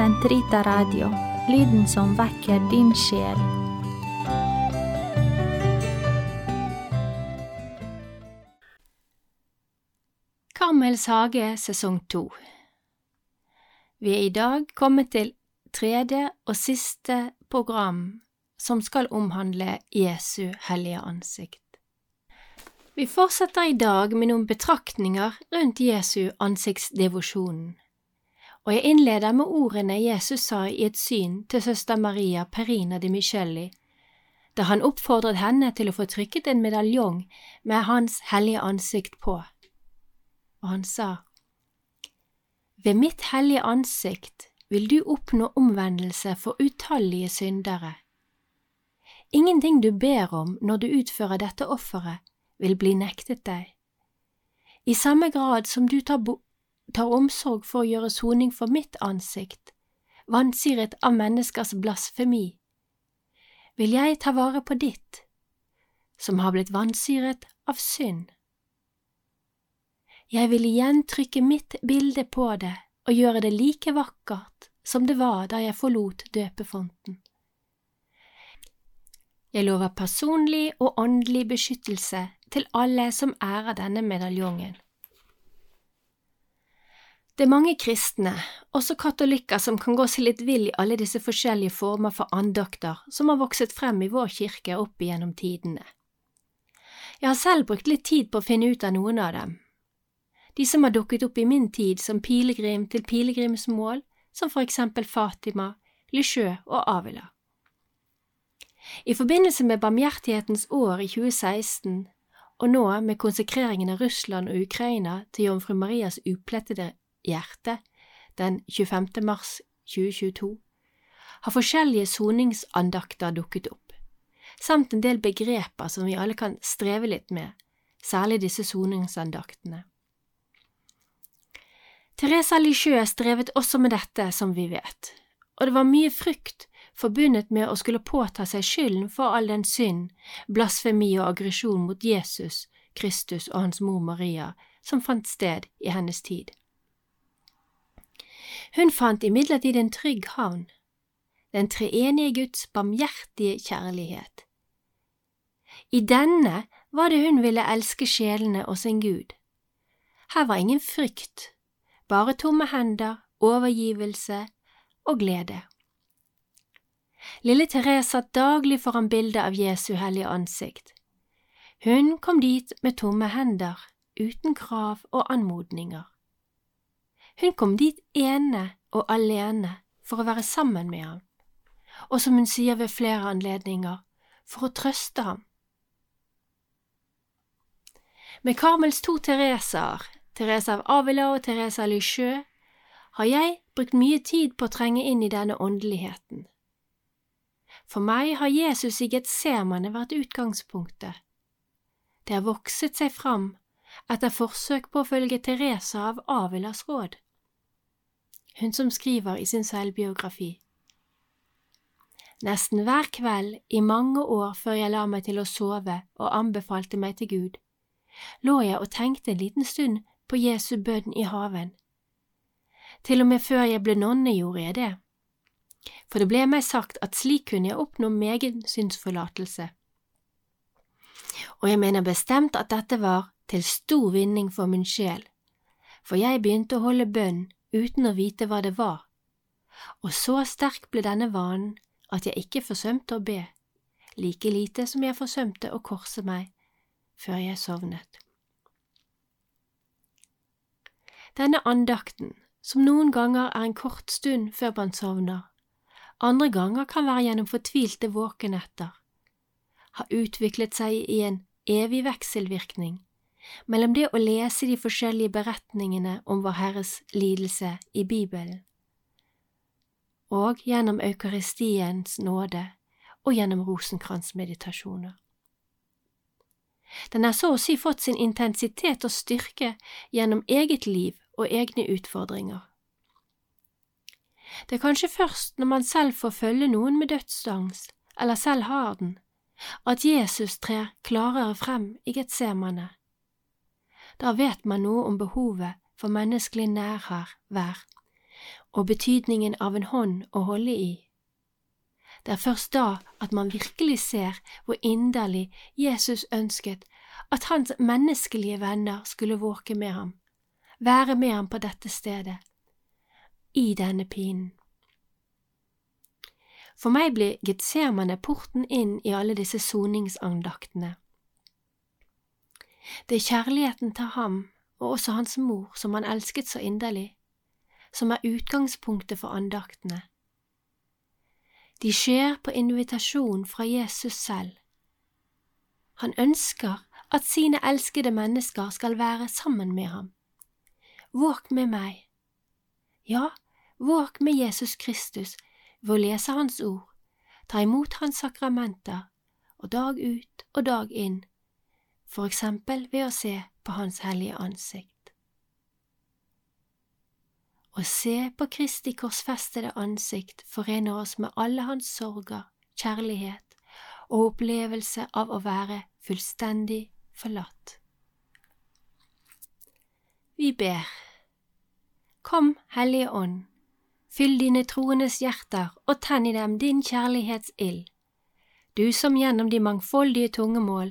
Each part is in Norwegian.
Sentrita Radio, lyden som vekker din sjel. Karmels hage sesong to Vi er i dag kommet til tredje og siste program som skal omhandle Jesu hellige ansikt. Vi fortsetter i dag med noen betraktninger rundt Jesu ansiktsdevosjonen, og jeg innleder med ordene Jesus sa i et syn til søster Maria Perina de Michelli, da han oppfordret henne til å få trykket en medaljong med Hans hellige ansikt på. Og han sa, Ved mitt hellige ansikt vil du oppnå omvendelse for utallige syndere. Ingenting du ber om når du utfører dette offeret, vil bli nektet deg. I samme grad som du tar, tar omsorg for å gjøre soning for mitt ansikt, vansiret av menneskers blasfemi, vil jeg ta vare på ditt, som har blitt vansiret av synd. Jeg vil igjen trykke mitt bilde på det og gjøre det like vakkert som det var da jeg forlot døpefonten. Jeg lover personlig og åndelig beskyttelse til alle som ærer denne medaljongen. Det er mange kristne, også katolikker, som kan gå seg litt vill i alle disse forskjellige former for andakter som har vokset frem i vår kirke opp igjennom tidene. Jeg har selv brukt litt tid på å finne ut av noen av dem. De som har dukket opp i min tid som pilegrim til pilegrimsmål, som for eksempel Fatima, Lisieux og Avila. I forbindelse med Barmhjertighetens år i 2016 og nå med konsekreringen av Russland og Ukraina til Jomfru Marias uplettede hjerte den 25. mars 2022, har forskjellige soningsandakter dukket opp, samt en del begreper som vi alle kan streve litt med, særlig disse soningsandaktene. Teresa Lisieux strevet også med dette, som vi vet, og det var mye frykt forbundet med å skulle påta seg skylden for all den synd, blasfemi og aggresjon mot Jesus, Kristus og hans mor Maria som fant sted i hennes tid. Hun fant imidlertid en trygg havn, den treenige Guds barmhjertige kjærlighet. I denne var det hun ville elske sjelene og sin Gud. Her var ingen frykt, bare tomme hender, overgivelse og glede. Lille Therese satt daglig foran bildet av Jesu hellige ansikt. Hun kom dit med tomme hender, uten krav og anmodninger. Hun kom dit ene og alene for å være sammen med ham, og som hun sier ved flere anledninger, for å trøste ham. Med Karmels to Theresaer, Therese av Avila og Therese av Lisieux, har jeg brukt mye tid på å trenge inn i denne åndeligheten. For meg har Jesus i Getsemane vært utgangspunktet. Det har vokset seg fram etter forsøk på å følge Teresa av Avilas råd. Hun som skriver i sin selvbiografi. Nesten hver kveld i mange år før jeg la meg til å sove og anbefalte meg til Gud, lå jeg og tenkte en liten stund på Jesu bønn i haven. Til og med før jeg ble nonne gjorde jeg det for det ble meg sagt at slik kunne jeg oppnå megen synsforlatelse. Og jeg mener bestemt at dette var til stor vinning for min sjel, for jeg begynte å holde bønn uten å vite hva det var, og så sterk ble denne vanen at jeg ikke forsømte å be, like lite som jeg forsømte å korse meg før jeg sovnet. Denne andakten, som noen ganger er en kort stund før man sovner, andre ganger kan være gjennom fortvilte våkenetter, har utviklet seg i en evig vekselvirkning mellom det å lese de forskjellige beretningene om Vår Herres lidelse i Bibelen, og gjennom Eukaristiens nåde og gjennom rosenkransmeditasjoner. Den har så å si fått sin intensitet og styrke gjennom eget liv og egne utfordringer. Det er kanskje først når man selv får følge noen med dødsangst, eller selv har den, at Jesus trer klarere frem i Getsemane. Da vet man noe om behovet for menneskelig nærvær, og betydningen av en hånd å holde i. Det er først da at man virkelig ser hvor inderlig Jesus ønsket at hans menneskelige venner skulle våke med ham, være med ham på dette stedet, i denne pinen. For meg blir Getsemane porten inn i alle disse soningsandaktene. Det er kjærligheten til ham og også hans mor som han elsket så inderlig, som er utgangspunktet for andaktene. De skjer på invitasjon fra Jesus selv. Han ønsker at sine elskede mennesker skal være sammen med ham. Våk med meg. Ja, våk med Jesus Kristus ved å lese Hans ord, ta imot Hans sakramenter, og dag ut og dag inn, for eksempel ved å se på Hans hellige ansikt. Å se på Kristi korsfestede ansikt forener oss med alle hans sorger, kjærlighet og opplevelse av å være fullstendig forlatt. Vi ber. Kom, Hellige Ånd, fyll dine troendes hjerter og tenn i dem din kjærlighetsild, du som gjennom de mangfoldige tungemål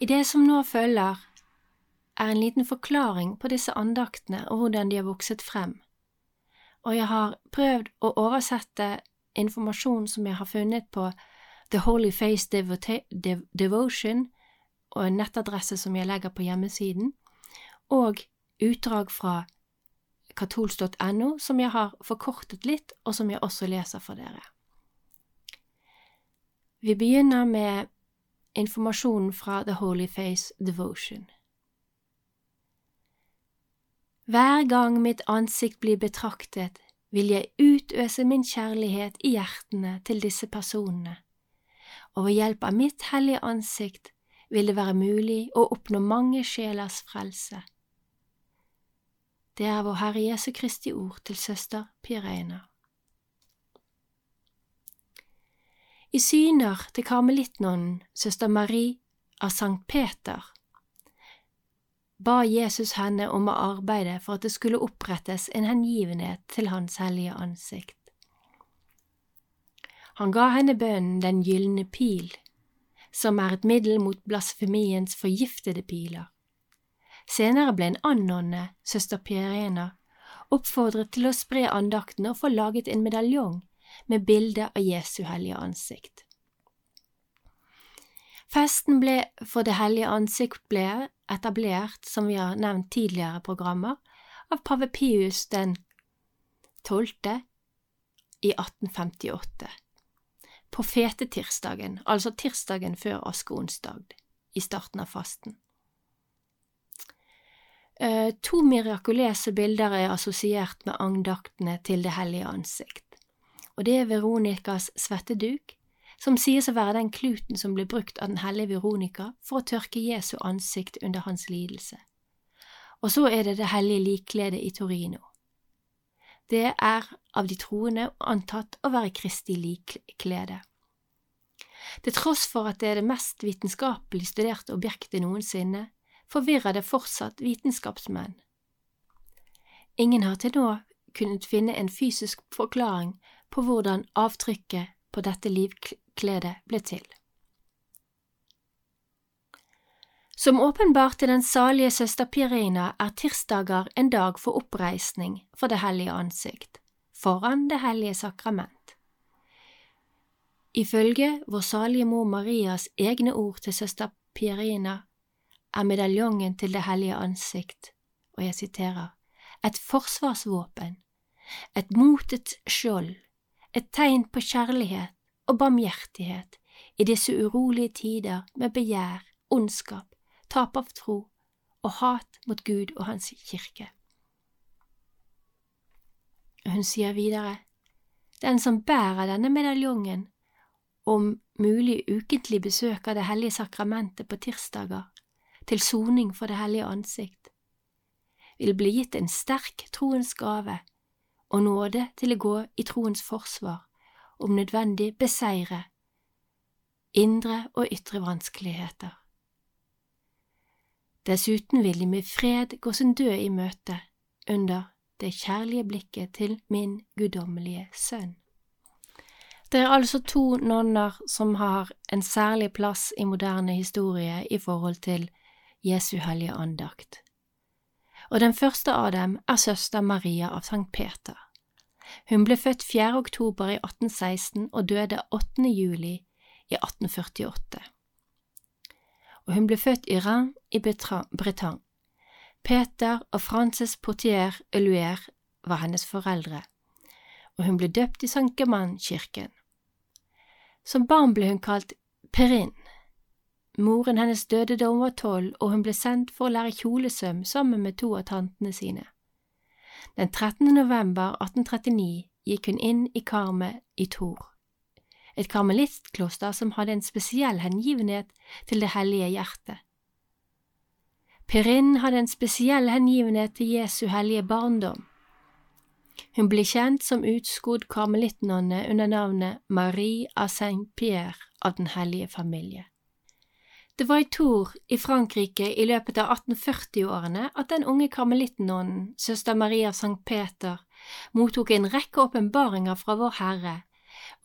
I det som nå følger, er en liten forklaring på disse andaktene og hvordan de har vokset frem, og jeg har prøvd å oversette informasjon som jeg har funnet på The Holy Face Devotion og en nettadresse som jeg legger på hjemmesiden, og utdrag fra katolsk.no som jeg har forkortet litt, og som jeg også leser for dere. Vi begynner med informasjonen fra The Holy Face Devotion. Hver gang mitt ansikt blir betraktet, vil jeg utøse min kjærlighet i hjertene til disse personene, og ved hjelp av mitt hellige ansikt vil det være mulig å oppnå mange sjelers frelse. Det er vår Herre Jesu Kristi ord til søster Pireina. I syner til karmelittnonnen søster Marie av Sankt Peter ba Jesus henne om å arbeide for at det skulle opprettes en hengivenhet til Hans hellige ansikt. Han ga henne bønnen Den gylne pil, som er et middel mot blasfemiens forgiftede piler. Senere ble en annen søster Pierena, oppfordret til å spre andakten og få laget en medaljong med bilde av Jesu hellige ansikt. Festen ble for Det hellige ansikt ble etablert, som vi har nevnt tidligere programmer, av pave Pius den 12. i 1858, på fetetirsdagen, altså tirsdagen før askeonsdag, i starten av fasten. Eh, to mirakuløse bilder er assosiert med andaktene til Det hellige ansikt, og det er Veronikas svetteduk som sies å være den kluten som ble brukt av den hellige Veronica for å tørke Jesu ansikt under hans lidelse. Og så er det det hellige likkledet i Torino. Det er av de troende antatt å være Kristi likklede. Til tross for at det er det mest vitenskapelig studerte objektet noensinne, forvirrer det fortsatt vitenskapsmenn. Ingen har til nå kunnet finne en fysisk forklaring på hvordan avtrykket på dette livkledet ble til. Som åpenbart til den salige søster Pirina er tirsdager en dag for oppreisning for Det hellige ansikt, foran Det hellige sakrament. Ifølge vår salige mor Marias egne ord til søster Pirina er medaljongen til Det hellige ansikt, og jeg siterer, et forsvarsvåpen, et motets skjold, et tegn på kjærlighet og barmhjertighet i disse urolige tider med begjær, ondskap, tap av tro og hat mot Gud og Hans kirke. Hun sier videre, den som bærer denne medaljongen, om mulig ukentlig besøk av Det hellige sakramentet på tirsdager, til soning for Det hellige ansikt, vil bli gitt en sterk troens gave og nåde til å gå i troens forsvar, om nødvendig beseire indre og ytre vanskeligheter. Dessuten vil de med fred gå sin død i møte under det kjærlige blikket til min guddommelige sønn. Det er altså to nonner som har en særlig plass i moderne historie i forhold til Jesu hellige andakt. Og den første av dem er søster Maria av Sankt Peter. Hun ble født 4. oktober i 1816 og døde 8. juli i 1848. Og hun ble født i Rennes i Bretagne. Peter og Frances Portier Eluer var hennes foreldre, og hun ble døpt i Sankt Germain-kirken. Som barn ble hun kalt Perrin. Moren hennes døde da hun var tolv, og hun ble sendt for å lære kjolesøm sammen med to av tantene sine. Den 13. november 1839 gikk hun inn i Karmet i Tor, et karmelistkloster som hadde en spesiell hengivenhet til Det hellige hjertet. Perrin hadde en spesiell hengivenhet til Jesu hellige barndom. Hun ble kjent som utskodd karmelittnonne under navnet Marie av Saint-Pierre av Den hellige familie. Det var i Tour i Frankrike i løpet av 1840-årene at den unge karmelittnonnen, søster Marie av Sankt Peter, mottok en rekke åpenbaringer fra Vår Herre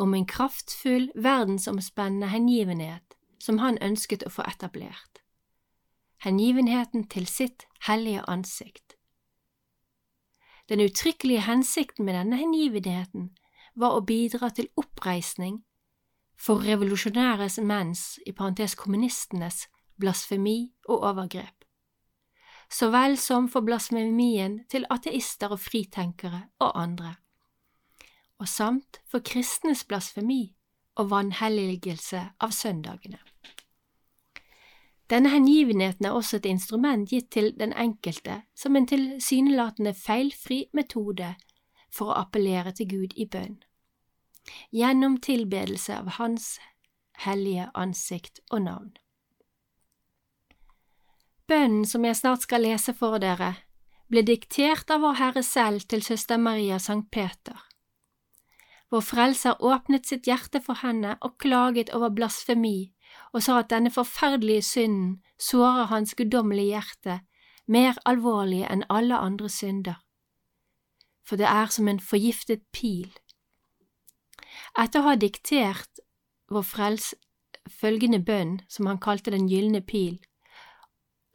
om en kraftfull, verdensomspennende hengivenhet som han ønsket å få etablert. Hengivenheten til sitt hellige ansikt. Den uttrykkelige hensikten med denne hengivenheten var å bidra til oppreisning for revolusjonæres menns, i parentes kommunistenes, blasfemi og overgrep, så vel som for blasfemien til ateister og fritenkere og andre, og samt for kristnes blasfemi og vanhelligelse av søndagene. Denne hengivenheten er også et instrument gitt til den enkelte som en tilsynelatende feilfri metode for å appellere til Gud i bønn gjennom tilbedelse av Hans hellige ansikt og navn. Bønnen som jeg snart skal lese for dere, ble diktert av Vår Herre selv til søster Maria Sankt Peter. Vår Frelser åpnet sitt hjerte for henne og klaget over blasfemi og sa at denne forferdelige synden sårer hans guddommelige hjerte mer alvorlig enn alle andre synder. For det er som en forgiftet pil etter å ha diktert Vår Frels følgende bønn, som han kalte Den gylne pil,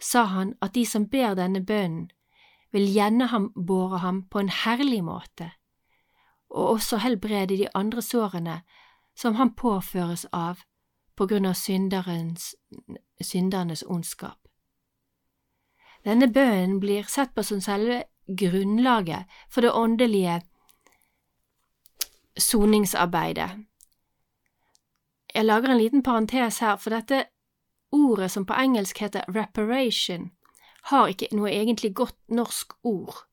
sa han at de som ber denne bønnen, vil båre ham på en herlig måte, og også helbrede de andre sårene som han påføres av på grunn av synderens, syndernes ondskap. Denne bønnen blir sett på som selve grunnlaget for det åndelige soningsarbeidet. Jeg lager en liten parentes her, for dette ordet som på engelsk heter reparation, har ikke noe egentlig godt norsk ord.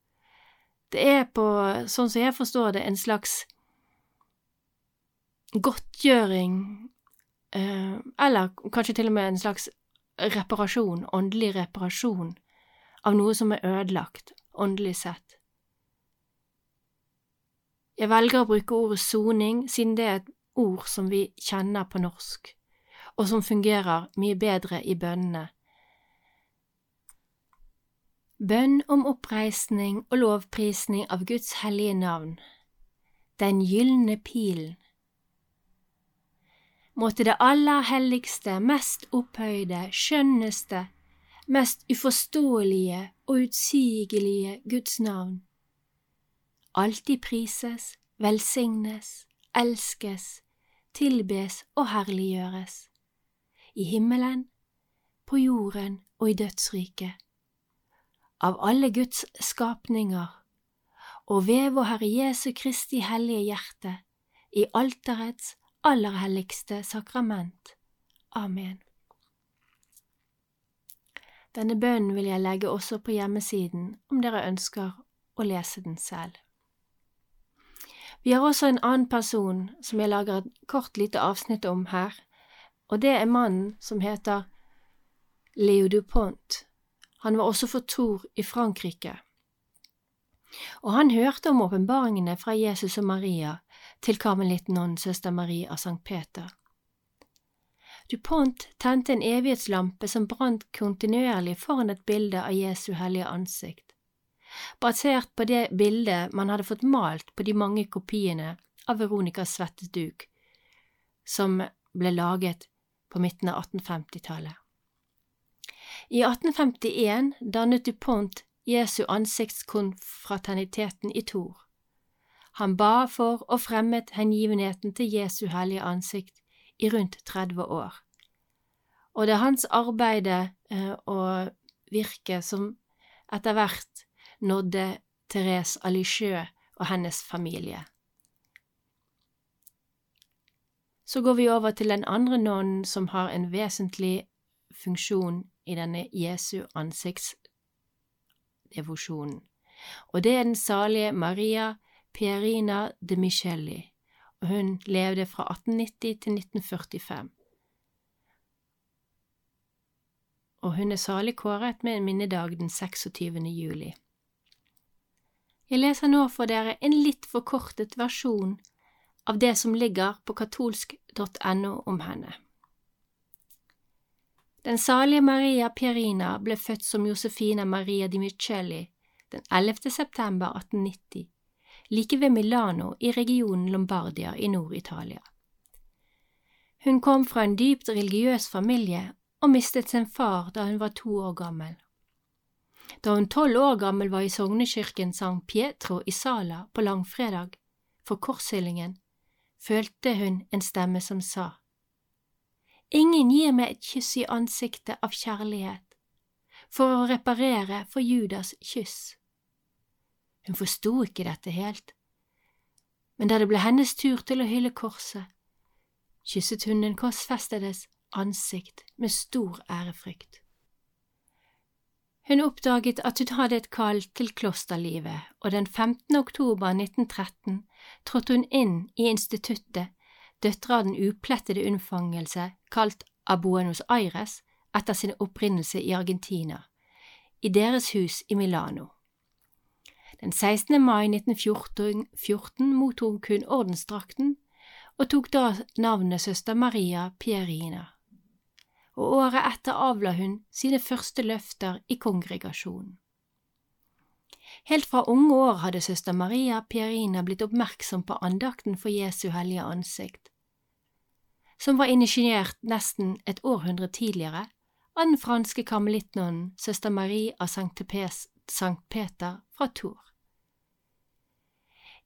Det er på, sånn som jeg forstår det, en slags godtgjøring, eh, eller kanskje til og med en slags reparasjon, åndelig reparasjon, av noe som er ødelagt, åndelig sett. Jeg velger å bruke ordet soning siden det er et ord som vi kjenner på norsk, og som fungerer mye bedre i bønnene. Bønn om oppreisning og lovprisning av Guds hellige navn, den gylne pilen. Måtte det aller helligste, mest opphøyde, skjønneste, mest uforståelige og utsigelige Guds navn alltid prises, velsignes, elskes, tilbes og herliggjøres, i himmelen, på jorden og i dødsriket, av alle Guds skapninger, og ved vår Herre Jesu Kristi hellige hjerte, i alterets aller helligste sakrament. Amen. Denne bønnen vil jeg legge også på hjemmesiden om dere ønsker å lese den selv. Vi har også en annen person som jeg lager et kort lite avsnitt om her, og det er mannen som heter Leo Dupont. Han var også for Thor i Frankrike. Og han hørte om åpenbaringene fra Jesus og Maria til karmelittnonnen søster Marie av Sankt Peter. DuPont tente en evighetslampe som brant kontinuerlig foran et bilde av Jesu hellige ansikt. Basert på det bildet man hadde fått malt på de mange kopiene av Veronicas svettet duk, som ble laget på midten av 1850-tallet. I 1851 dannet DuPont Jesu ansiktskonfraterniteten i Tor. Han ba for og fremmet hengivenheten til Jesu hellige ansikt i rundt 30 år. Og det er hans arbeide eh, og virke som etter hvert nådde Therese Alicheux og hennes familie. Så går vi over til den andre nonnen som har en vesentlig funksjon i denne Jesu ansiktsdevosjonen, og det er den salige Maria Pierina de Michelli, og hun levde fra 1890 til 1945. Og hun er salig kåret med en minnedag den 26. juli. Jeg leser nå for dere en litt forkortet versjon av det som ligger på katolsk.no om henne. Den salige Maria Pierina ble født som Josefina Maria di Micelli den 11. september 1890 like ved Milano i regionen Lombardia i Nord-Italia. Hun kom fra en dypt religiøs familie og mistet sin far da hun var to år gammel. Da hun tolv år gammel var i sognekirken San Pietro i Sala på langfredag, for korshyllingen, følte hun en stemme som sa, Ingen gir meg et kyss i ansiktet av kjærlighet, for å reparere for Judas kyss. Hun forsto ikke dette helt, men da det ble hennes tur til å hylle korset, kysset hun den korsfestedes ansikt med stor ærefrykt. Hun oppdaget at hun hadde et kall til klosterlivet, og den 15. oktober 1913 trådte hun inn i instituttet Døtre av den uplettede unnfangelse, kalt Abuenos Aires etter sin opprinnelse i Argentina, i deres hus i Milano. Den 16. mai 1914 mottok hun ordensdrakten og tok da navnet søster Maria Pierina, og året etter avla hun sine første løfter i kongregasjonen. Helt fra unge år hadde søster Maria Pierina blitt oppmerksom på andakten for Jesu hellige ansikt, som var initiert nesten et århundre tidligere av den franske karmelittnonnen søster Marie av Sankt Peter fra Tour.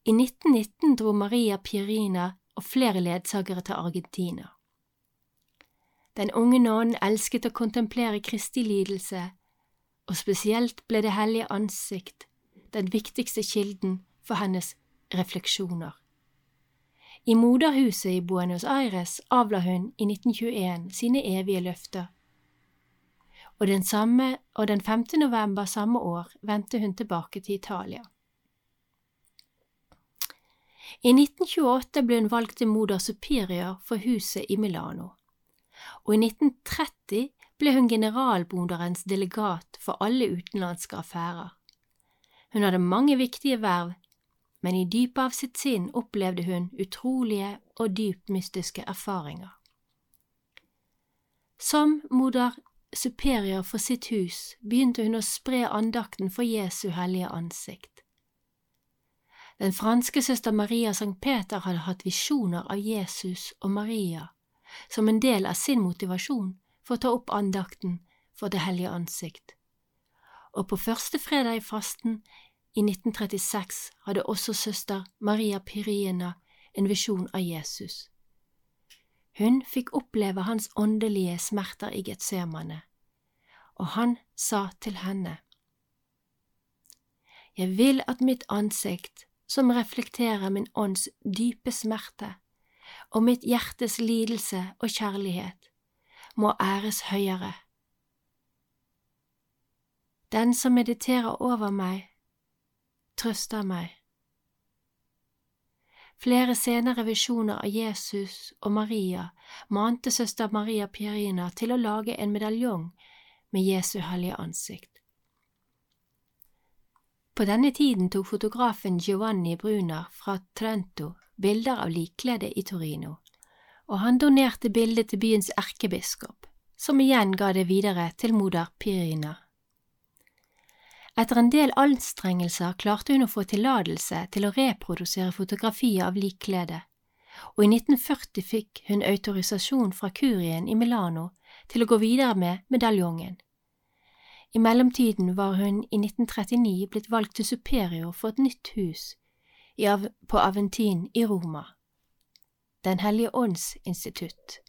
I 1919 dro Maria Pierina og flere ledsagere til Argentina. Den unge nonnen elsket å kontemplere Kristi lidelse, og spesielt ble Det hellige ansikt den viktigste kilden for hennes refleksjoner. I moderhuset i Buenos Aires avla hun i 1921 sine evige løfter, og den, samme, og den 5. november samme år vendte hun tilbake til Italia. I 1928 ble hun valgt til moder superior for huset i Milano, og i 1930 ble hun generalbonderens delegat for alle utenlandske affærer. Hun hadde mange viktige verv, men i dypet av sitt sinn opplevde hun utrolige og dypt mystiske erfaringer. Som moder superior for sitt hus begynte hun å spre andakten for Jesu hellige ansikt. Den franske søster Maria Sankt Peter hadde hatt visjoner av Jesus og Maria som en del av sin motivasjon for å ta opp andakten for Det hellige ansikt. Og på første fredag i fasten i 1936 hadde også søster Maria Piriena en visjon av Jesus. Hun fikk oppleve hans åndelige smerter i Getsemane, og han sa til henne, Jeg vil at mitt ansikt som reflekterer min ånds dype smerte, og mitt hjertes lidelse og kjærlighet, må æres høyere. Den som mediterer over meg, trøster meg. Flere senere visjoner av Jesus og Maria mante søster Maria Pierina til å lage en medaljong med Jesu hellige ansikt. På denne tiden tok fotografen Giovanni Bruner fra Trento bilder av likkledet i Torino, og han donerte bildet til byens erkebiskop, som igjen ga det videre til moder Pirina. Etter en del anstrengelser klarte hun å få tillatelse til å reprodusere fotografier av likkledet, og i 1940 fikk hun autorisasjon fra kurien i Milano til å gå videre med medaljongen. I mellomtiden var hun i 1939 blitt valgt til superior for et nytt hus på Aventin i Roma, Den hellige ånds institutt.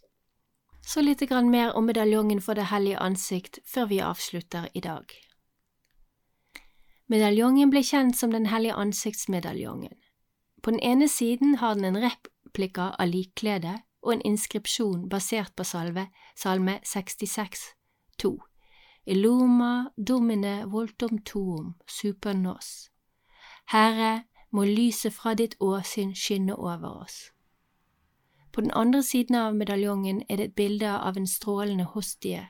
Så lite grann mer om medaljongen for Det hellige ansikt før vi avslutter i dag. Medaljongen ble kjent som Den hellige ansiktsmedaljongen. På den ene siden har den en replika av likkledet og en inskripsjon basert på salve, salme 66, 2. Illuma domine voltum tuum super nos. Herre, må lyset fra ditt åsyn skinne over oss. På den andre siden av medaljongen er det et bilde av en strålende hostie,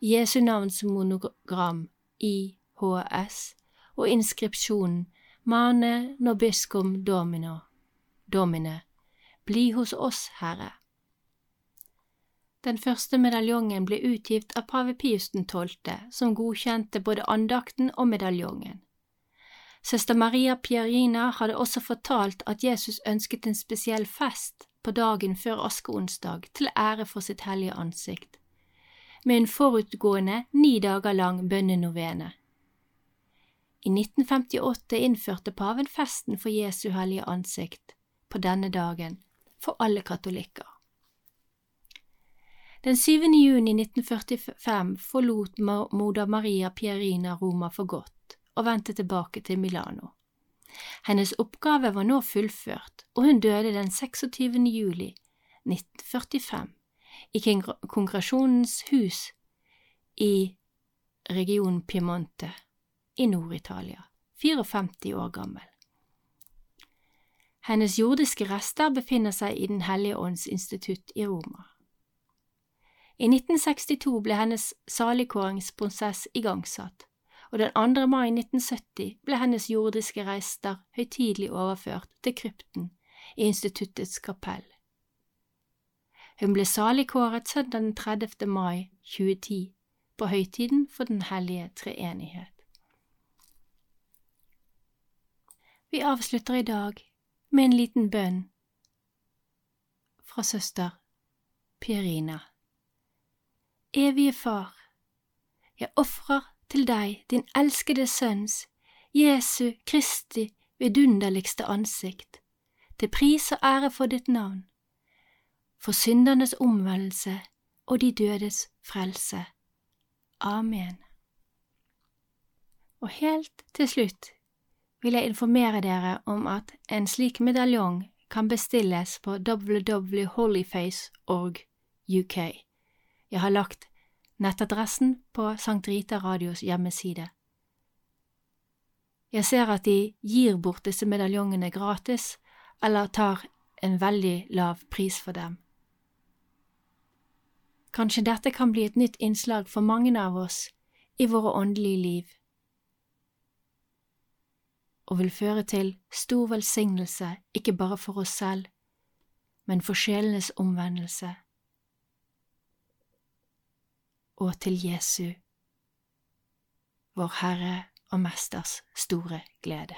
Jesu navns monogram IHS og inskripsjonen Mane nobiscum domino, domine, bli hos oss, Herre. Den første medaljongen ble utgitt av pave Pius 12., som godkjente både andakten og medaljongen. Søster Maria Pierina hadde også fortalt at Jesus ønsket en spesiell fest på dagen før askeonsdag til ære for sitt hellige ansikt, med en forutgående ni dager lang bønnenovene. I 1958 innførte paven festen for Jesu hellige ansikt på denne dagen for alle katolikker. Den 7. juni 1945 forlot moder Maria Pierina Roma for godt og vendte tilbake til Milano. Hennes oppgave var nå fullført, og hun døde den 26. juli 1945 i Kongresjonens hus i regionen Piemonte i Nord-Italia, 54 år gammel. Hennes jordiske rester befinner seg i Den hellige ånds institutt i Roma. I 1962 ble hennes saligkåringsprosess igangsatt, og den 2. mai 1970 ble hennes jordiske reister høytidelig overført til krypten i instituttets kapell. Hun ble saligkåret søndag den 30. mai 2010 på høytiden for Den hellige treenighet. Vi avslutter i dag med en liten bønn fra søster Pierina. Evige Far, jeg ofrer til deg din elskede Sønns, Jesu Kristi vidunderligste ansikt, til pris og ære for ditt navn, for syndernes omvendelse og de dødes frelse. Amen. Og helt til slutt vil jeg informere dere om at en slik medaljong kan bestilles på www.holyface.org UK. Jeg har lagt nettadressen på Sankt Rita Radios hjemmeside. Jeg ser at de gir bort disse medaljongene gratis, eller tar en veldig lav pris for dem. Kanskje dette kan bli et nytt innslag for mange av oss i våre åndelige liv og vil føre til stor velsignelse ikke bare for oss selv, men for sjelenes omvendelse og til Jesu, vår Herre og Mesters store glede.